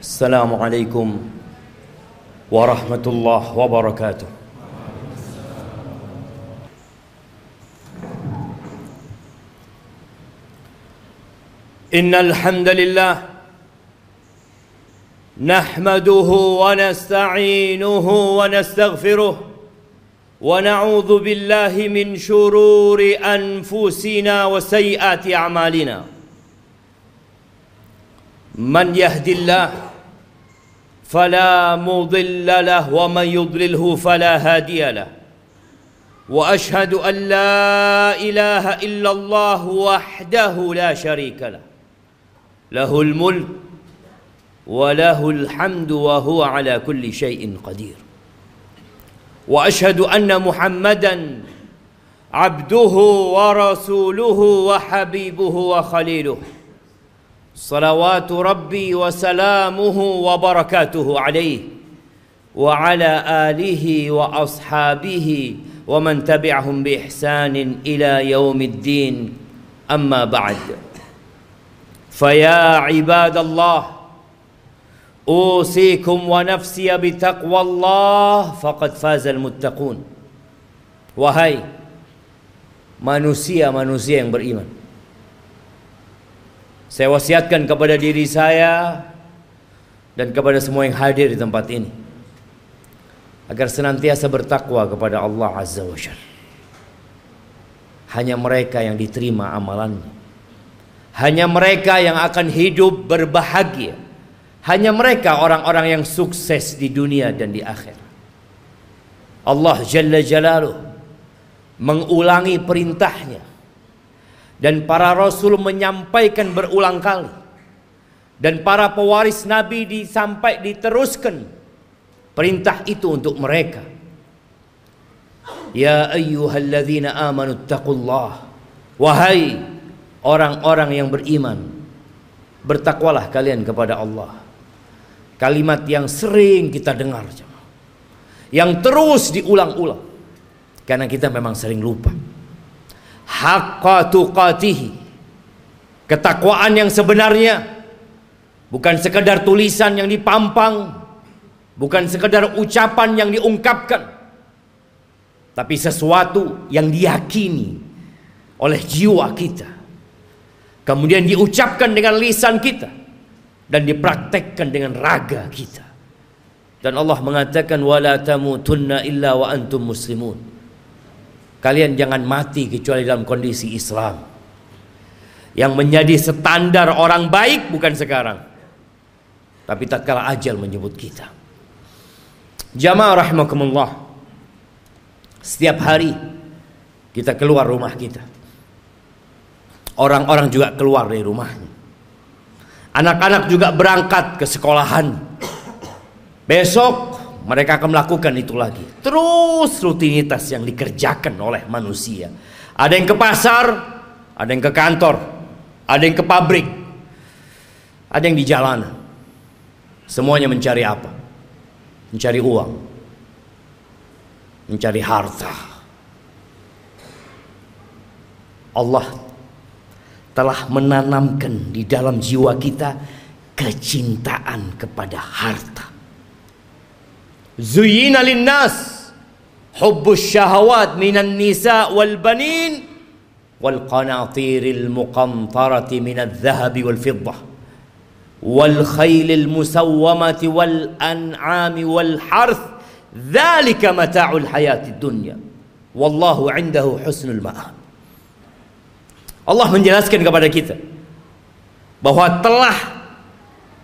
السلام عليكم ورحمة الله وبركاته. إن الحمد لله نحمده ونستعينه ونستغفره ونعوذ بالله من شرور أنفسنا وسيئات أعمالنا. من يهد الله فلا مضل له ومن يضلله فلا هادي له. وأشهد أن لا إله إلا الله وحده لا شريك له. له الملك وله الحمد وهو على كل شيء قدير. وأشهد أن محمدا عبده ورسوله وحبيبه وخليله. صلوات ربي وسلامه وبركاته عليه وعلى آله وأصحابه ومن تبعهم بإحسان إلى يوم الدين. أما بعد فيا عباد الله أوصيكم ونفسي بتقوى الله فقد فاز المتقون. وهي manusia-manusia yang beriman. Saya wasiatkan kepada diri saya dan kepada semua yang hadir di tempat ini agar senantiasa bertakwa kepada Allah Azza wa Jalla. Hanya mereka yang diterima amalannya. Hanya mereka yang akan hidup berbahagia. Hanya mereka orang-orang yang sukses di dunia dan di akhir. Allah Jalla Jalaluh mengulangi perintahnya dan para rasul menyampaikan berulang kali. Dan para pewaris nabi disampai diteruskan perintah itu untuk mereka. Ya ayyuhalladzina amanu taqullah wahai orang-orang yang beriman bertakwalah kalian kepada Allah. Kalimat yang sering kita dengar yang terus diulang-ulang. Karena kita memang sering lupa haqqa tuqatihi. Ketakwaan yang sebenarnya. Bukan sekedar tulisan yang dipampang. Bukan sekedar ucapan yang diungkapkan. Tapi sesuatu yang diyakini oleh jiwa kita. Kemudian diucapkan dengan lisan kita. Dan dipraktekkan dengan raga kita. Dan Allah mengatakan wala tamutunna illa wa antum muslimun Kalian jangan mati kecuali dalam kondisi Islam. Yang menjadi standar orang baik bukan sekarang. Tapi tatkala ajal menyebut kita. Jamaah rahimakumullah. Setiap hari kita keluar rumah kita. Orang-orang juga keluar dari rumahnya. Anak-anak juga berangkat ke sekolahan. Besok mereka akan melakukan itu lagi. Terus rutinitas yang dikerjakan oleh manusia. Ada yang ke pasar, ada yang ke kantor, ada yang ke pabrik, ada yang di jalanan. Semuanya mencari apa? Mencari uang. Mencari harta. Allah telah menanamkan di dalam jiwa kita kecintaan kepada harta. Zuyina linnas. Hubbus syahawat minan nisa wal banin wal qanatiril muqantarati minadh dhahabi wal fiddah wal khailil musawwamati wal an'ami wal harth. Dzalika mata'ul hayatid dunya. Wallahu 'indahu husnul ma'ab Allah menjelaskan kepada kita bahwa telah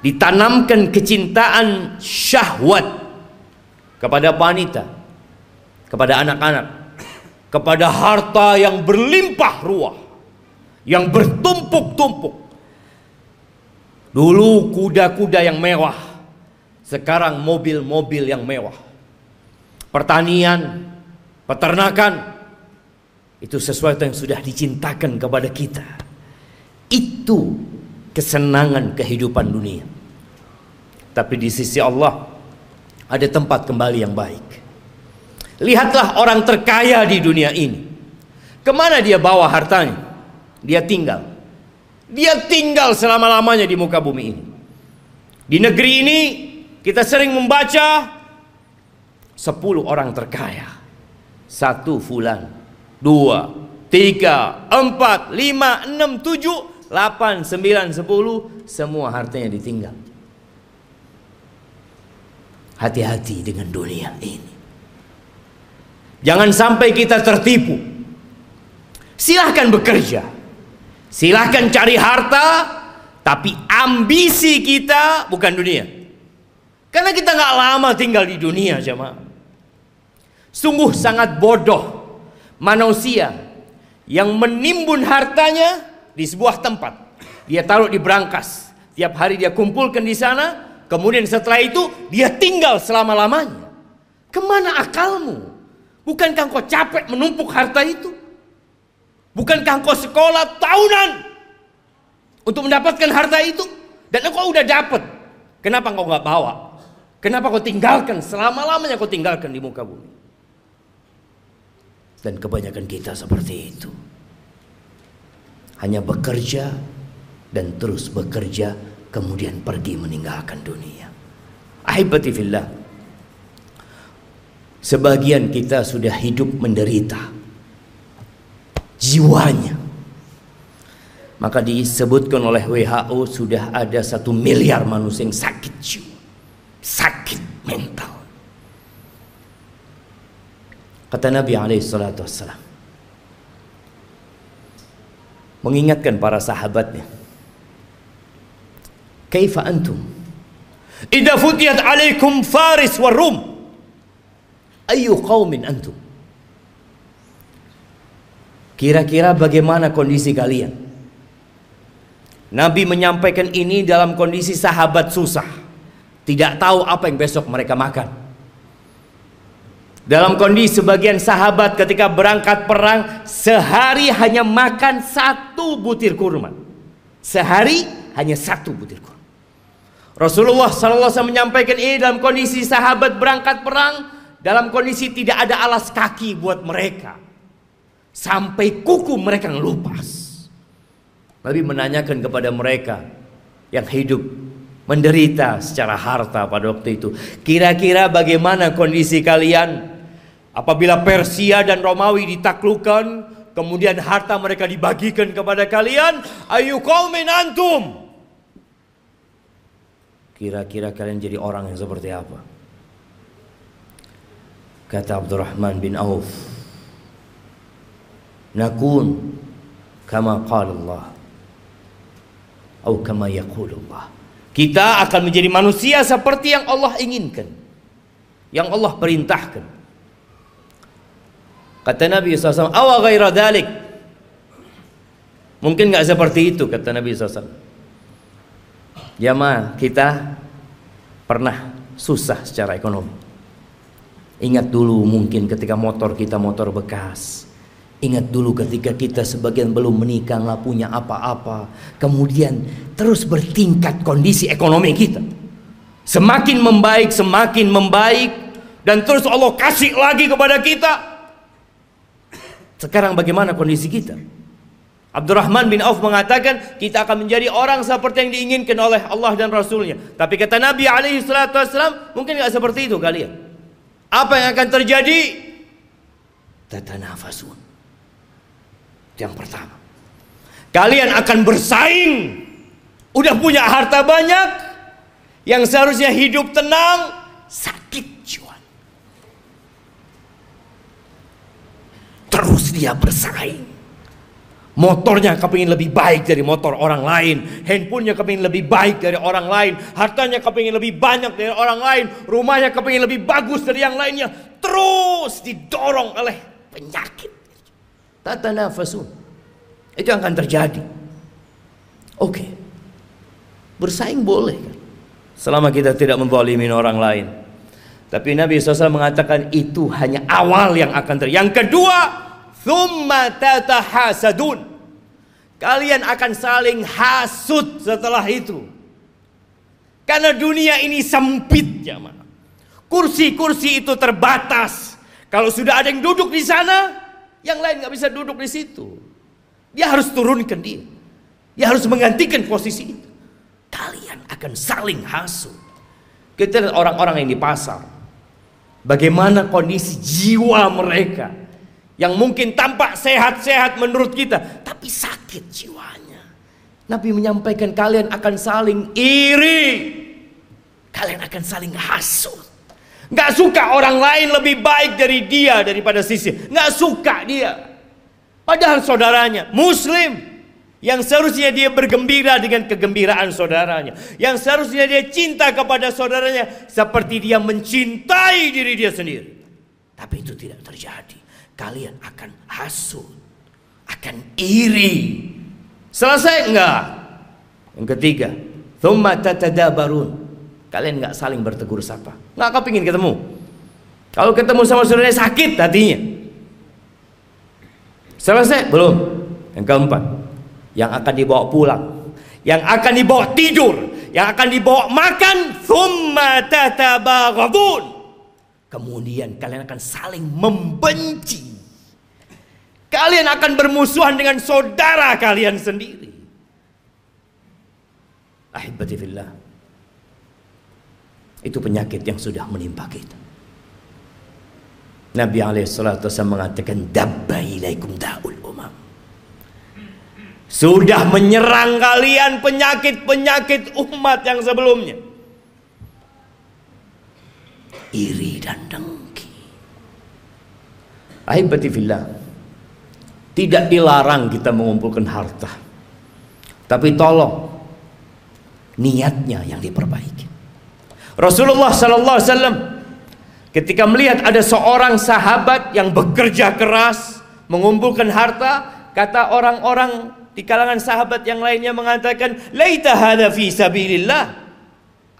ditanamkan kecintaan syahwat kepada wanita, kepada anak-anak, kepada harta yang berlimpah ruah, yang bertumpuk-tumpuk. Dulu kuda-kuda yang mewah, sekarang mobil-mobil yang mewah. Pertanian, peternakan, itu sesuatu yang sudah dicintakan kepada kita. Itu kesenangan kehidupan dunia. Tapi di sisi Allah ada tempat kembali yang baik. Lihatlah orang terkaya di dunia ini. Ke mana dia bawa hartanya? Dia tinggal. Dia tinggal selama-lamanya di muka bumi ini. Di negeri ini kita sering membaca 10 orang terkaya. Satu fulan, dua, tiga, empat, lima, enam, tujuh, delapan, sembilan, sepuluh, semua hartanya ditinggal. Hati-hati dengan dunia ini. Jangan sampai kita tertipu. Silahkan bekerja. Silahkan cari harta. Tapi ambisi kita bukan dunia. Karena kita nggak lama tinggal di dunia, jemaah. Sungguh sangat bodoh manusia yang menimbun hartanya di sebuah tempat. Dia taruh di berangkas. Tiap hari dia kumpulkan di sana. Kemudian setelah itu dia tinggal selama-lamanya. Ke mana akalmu? Bukankah kau capek menumpuk harta itu? Bukankah kau sekolah tahunan untuk mendapatkan harta itu? Dan engkau udah dapat. Kenapa kau nggak bawa? Kenapa kau tinggalkan selama-lamanya kau tinggalkan di muka bumi? Dan kebanyakan kita seperti itu. Hanya bekerja dan terus bekerja kemudian pergi meninggalkan dunia. Ahibati fillah. Sebagian kita sudah hidup menderita. Jiwanya. Maka disebutkan oleh WHO sudah ada satu miliar manusia yang sakit jiwa. Sakit mental. Kata Nabi alaihi salatu wassalam. Mengingatkan para sahabatnya. Kaifa antum? Idza futiyat alaikum Faris wa Rum. Ayu qaumin antum? Kira-kira bagaimana kondisi kalian? Nabi menyampaikan ini dalam kondisi sahabat susah. Tidak tahu apa yang besok mereka makan. Dalam kondisi sebagian sahabat ketika berangkat perang sehari hanya makan satu butir kurma. Sehari hanya satu butir kurma. Rasulullah SAW menyampaikan ini dalam kondisi sahabat berangkat perang dalam kondisi tidak ada alas kaki buat mereka. Sampai kuku mereka ngelupas. Nabi menanyakan kepada mereka yang hidup menderita secara harta pada waktu itu. Kira-kira bagaimana kondisi kalian? Apabila Persia dan Romawi ditaklukkan, kemudian harta mereka dibagikan kepada kalian, ayu qaumin antum? Kira-kira kalian jadi orang yang seperti apa? Kata Abdurrahman bin Auf, Nakun kama qala Allah atau kama yaqul Allah. Kita akan menjadi manusia seperti yang Allah inginkan. Yang Allah perintahkan. Kata Nabi SAW, awa ghaira dalik. Mungkin nggak seperti itu kata Nabi SAW. Jamaah kita pernah susah secara ekonomi. Ingat dulu mungkin ketika motor kita motor bekas. Ingat dulu ketika kita sebagian belum menikah nggak punya apa-apa. Kemudian terus bertingkat kondisi ekonomi kita. Semakin membaik, semakin membaik. Dan terus Allah kasih lagi kepada kita. Sekarang bagaimana kondisi kita? Abdurrahman bin Auf mengatakan kita akan menjadi orang seperti yang diinginkan oleh Allah dan Rasulnya. Tapi kata Nabi alaihi salatu wassalam, mungkin nggak seperti itu kalian. Apa yang akan terjadi? Tatanafasun. Yang pertama. Kalian akan bersaing. Udah punya harta banyak. Yang seharusnya hidup tenang. Sakit jiwa. Terus dia bersaing. Motornya kepingin lebih baik dari motor orang lain. Handphonenya kepingin lebih baik dari orang lain. Hartanya kepingin lebih banyak dari orang lain. Rumahnya kepingin lebih bagus dari yang lainnya. Terus didorong oleh penyakit. Tata nafasun. Itu akan terjadi. Oke. Bersaing boleh kan. Selama kita tidak menzalimi orang lain. Tapi Nabi SAW mengatakan itu hanya awal yang akan terjadi. Yang kedua, thumma tatahasadun. Kalian akan saling hasut setelah itu. Karena dunia ini sempit. Kursi-kursi itu terbatas. Kalau sudah ada yang duduk di sana, yang lain nggak bisa duduk di situ. Dia harus turunkan dia. Dia harus menggantikan posisi itu. Kalian akan saling hasut. Kita lihat orang-orang yang di pasar. Bagaimana kondisi jiwa mereka yang mungkin tampak sehat-sehat menurut kita, tapi sakit jiwanya. Nabi menyampaikan kalian akan saling iri. Kalian akan saling hasut. Gak suka orang lain lebih baik dari dia daripada sisi. Gak suka dia. Padahal saudaranya muslim. Yang seharusnya dia bergembira dengan kegembiraan saudaranya. Yang seharusnya dia cinta kepada saudaranya. Seperti dia mencintai diri dia sendiri. Tapi itu tidak terjadi kalian akan hasut, akan iri. Selesai enggak? Yang ketiga, thumma tatadabarun. Kalian enggak saling bertegur sapa. Enggak kepingin ketemu. Kalau ketemu sama saudaranya sakit hatinya. Selesai? Belum. Yang keempat, yang akan dibawa pulang, yang akan dibawa tidur, yang akan dibawa makan, thumma tatabaghadun. Kemudian kalian akan saling membenci. Kalian akan bermusuhan dengan saudara kalian sendiri. Ahibati. Itu penyakit yang sudah menimpa kita. Nabi alaihissalatu mengatakan dabba ilaikum da'ul umam. Sudah menyerang kalian penyakit-penyakit umat yang sebelumnya. Iri dan dengki. Ahibati fillah. Tidak dilarang kita mengumpulkan harta. Tapi tolong niatnya yang diperbaiki. Rasulullah sallallahu alaihi ketika melihat ada seorang sahabat yang bekerja keras mengumpulkan harta, kata orang-orang di kalangan sahabat yang lainnya mengatakan, "Laita hadza fi sabilillah."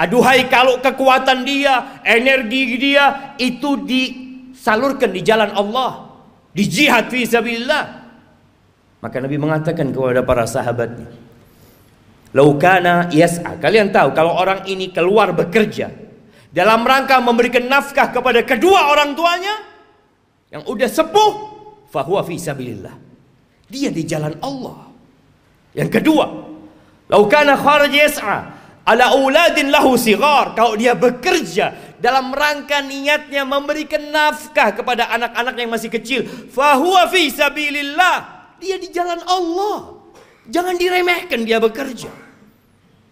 Aduhai kalau kekuatan dia, energi dia itu disalurkan di jalan Allah, di jihad fi sabilillah. Maka Nabi mengatakan kepada para sahabatnya, Laukana yas'a. Kalian tahu kalau orang ini keluar bekerja dalam rangka memberikan nafkah kepada kedua orang tuanya yang udah sepuh, fahuwa fi. Dia di jalan Allah. Yang kedua, laukana kharaj yas'a ala auladin lahu sigar. Kalau dia bekerja dalam rangka niatnya memberikan nafkah kepada anak-anak yang masih kecil, fahuwa fi sabilillah dia di jalan Allah. Jangan diremehkan dia bekerja.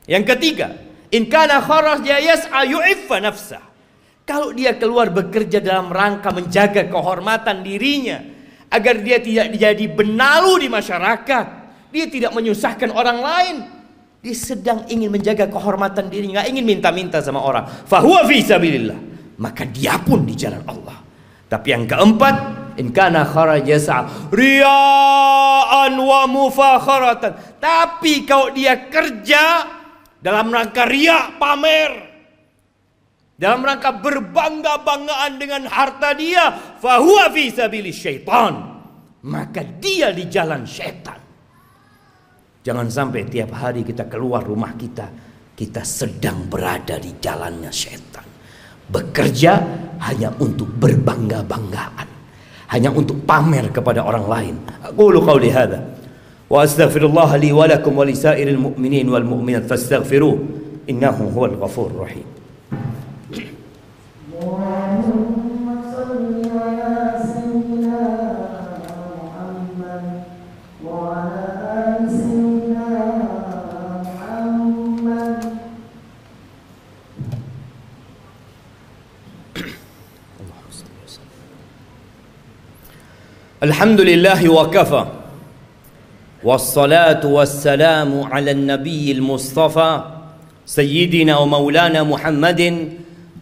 Yang ketiga, in kana kharaja yas'a yu'iffa nafsah. Kalau dia keluar bekerja dalam rangka menjaga kehormatan dirinya agar dia tidak jadi benalu di masyarakat, dia tidak menyusahkan orang lain, dia sedang ingin menjaga kehormatan dirinya, nggak ingin minta-minta sama orang. Fahuwa fi. Maka dia pun di jalan Allah. Tapi yang keempat, in kana kharaja riaan wa mufakharatan. Tapi kalau dia kerja dalam rangka ria pamer, dalam rangka berbangga-banggaan dengan harta dia, fahuwa fi sabili syaitan. Maka dia di jalan syaitan. Jangan sampai tiap hari kita keluar rumah kita, kita sedang berada di jalannya syaitan bekerja hanya untuk berbangga-banggaan, hanya untuk pamer kepada orang lain. Aku lu qauli hadza wa astaghfirullah li wa wa lisairil mu'minin wal mu'minat fastaghfiruh innahu huwal ghafurur rahim. الحمد لله وكفى. والصلاة والسلام على النبي المصطفى سيدنا ومولانا محمد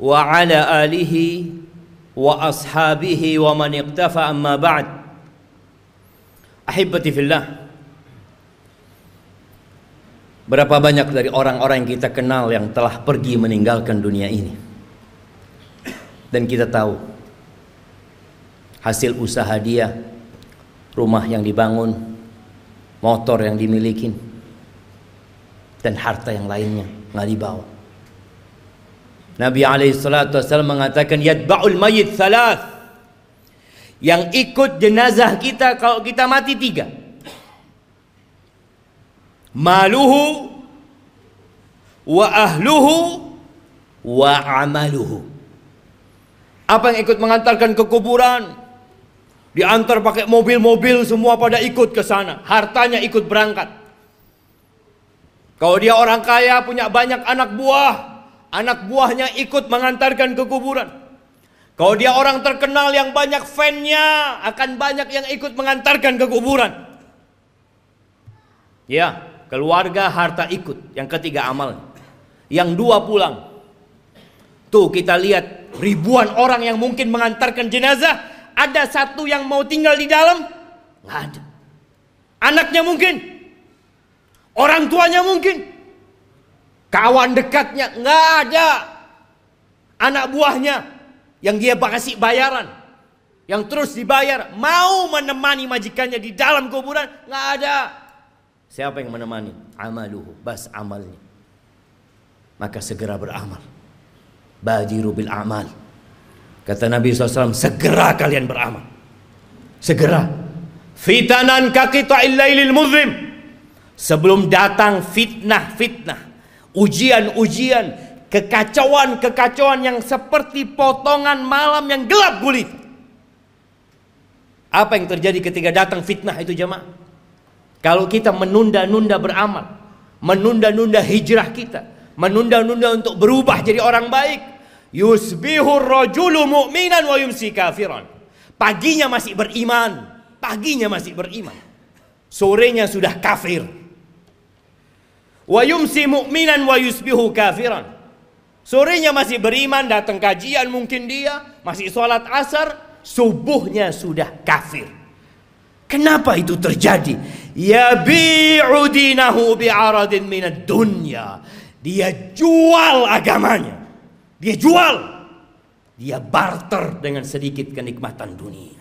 وعلى آله وأصحابه ومن اقتفى. أما بعد أحبتي في الله Berapa banyak dari orang-orang yang kita kenal yang telah pergi meninggalkan dunia ini? Dan kita tahu hasil usaha dia, rumah yang dibangun, motor yang dimiliki, dan harta yang lainnya nggak dibawa. Nabi wassalam mengatakan yadba'ul mayit thalath yang ikut jenazah kita kalau kita mati tiga maluhu wa ahluhu wa amaluhu. Apa yang ikut mengantarkan ke kuburan? Diantar pakai mobil-mobil semua pada ikut ke sana. Hartanya ikut berangkat. Kalau dia orang kaya punya banyak anak buah, anak buahnya ikut mengantarkan ke kuburan. Kalau dia orang terkenal yang banyak fannya, akan banyak yang ikut mengantarkan ke kuburan. Ya, keluarga harta ikut. Yang ketiga amal. Yang dua pulang. Tuh kita lihat ribuan orang yang mungkin mengantarkan jenazah, ada satu yang mau tinggal di dalam? Nggak ada. Anaknya mungkin, orang tuanya mungkin, kawan dekatnya nggak ada. Anak buahnya yang dia kasih bayaran, yang terus dibayar, mau menemani majikannya di dalam kuburan nggak ada. Siapa yang menemani? Amaluhu, bas amalnya. Maka segera beramal. Badiru bil amal. Kata Nabi SAW, segera kalian beramal. Segera. Fitanan kakita illailil muzlim. Sebelum datang fitnah-fitnah. Ujian-ujian. Kekacauan-kekacauan yang seperti potongan malam yang gelap gulit. Apa yang terjadi ketika datang fitnah itu jemaah? Kalau kita menunda-nunda beramal, menunda-nunda hijrah kita, menunda-nunda untuk berubah jadi orang baik, yusbihur rajulu mu'minan wa yumsi kafiran. Paginya masih beriman, paginya masih beriman. Sorenya sudah kafir. Wa yumsi mu'minan wa yusbihu kafiran. Sorenya masih beriman, datang kajian mungkin dia, masih sholat asar, subuhnya sudah kafir. Kenapa itu terjadi? Yabi'u dinahu bi'aradin minad dunya. Dia jual agamanya. Dia jual. Dia barter dengan sedikit kenikmatan dunia.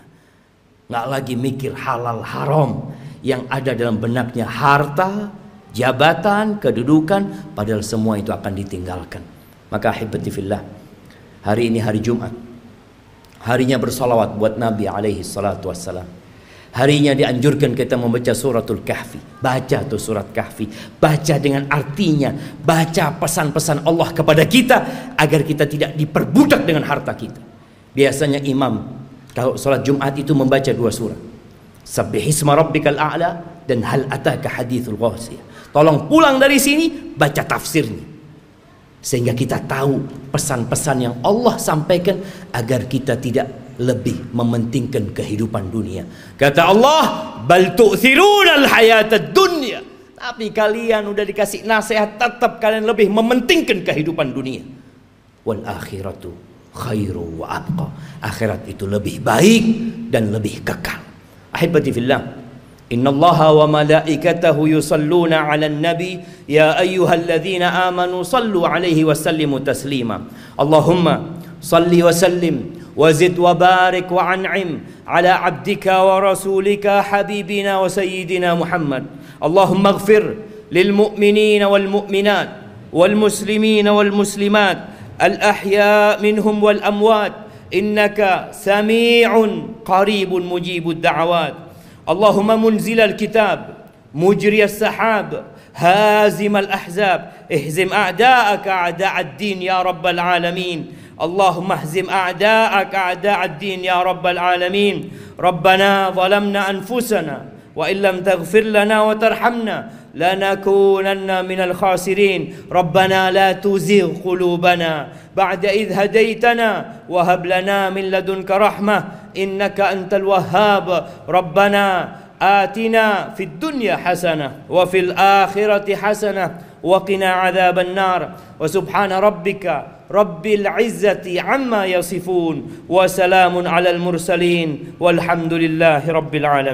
Nggak lagi mikir halal haram. Yang ada dalam benaknya harta, jabatan, kedudukan. Padahal semua itu akan ditinggalkan. Maka ahibati fillah. Hari ini hari Jumat. Harinya bersalawat buat Nabi alaihi salatu wassalam. Harinya dianjurkan kita membaca suratul kahfi. Baca tuh surat kahfi. Baca dengan artinya. Baca pesan-pesan Allah kepada kita. Agar kita tidak diperbudak dengan harta kita. Biasanya imam. Kalau sholat Jumat itu membaca dua surat. Sabbihisma rabbikal a'la. Dan hal ataka hadithul ghasiyah. Tolong pulang dari sini. Baca tafsirnya. Sehingga kita tahu pesan-pesan yang Allah sampaikan. Agar kita tidak lebih mementingkan kehidupan dunia. Kata Allah, "Bal tu'thiruna al-hayatad dunya." Tapi kalian udah dikasih nasihat tetap kalian lebih mementingkan kehidupan dunia. Wal akhiratu khairu wa abqa. Akhirat itu lebih baik dan lebih kekal. Ahibati fillah. Wa malaikatahu yusalluna ala nabi Ya ayyuhalladzina amanu sallu alaihi wa sallimu taslima Allahumma salli wa sallim وزد وبارك وأنعم على عبدك ورسولك حبيبنا وسيدنا محمد. اللهم اغفر للمؤمنين والمؤمنات والمسلمين والمسلمات الأحياء منهم والأموات. إنك سميع قريب مجيب الدعوات. اللهم منزل الكتاب مجري السحاب هازم الأحزاب. اهزم أعداءك أعداء الدين يا رب العالمين. اللهم اهزم أعداءك أعداء الدين يا رب العالمين. ربنا ظلمنا أنفسنا وإن لم تغفر لنا وترحمنا لنكونن من الخاسرين. ربنا لا تزغ قلوبنا بعد إذ هديتنا وهب لنا من لدنك رحمة إنك أنت الوهاب. ربنا آتنا في الدنيا حسنة وفي الآخرة حسنة وقنا عذاب النار. وسبحان ربك رب العزة عما يصفون وسلام على المرسلين والحمد لله رب العالمين.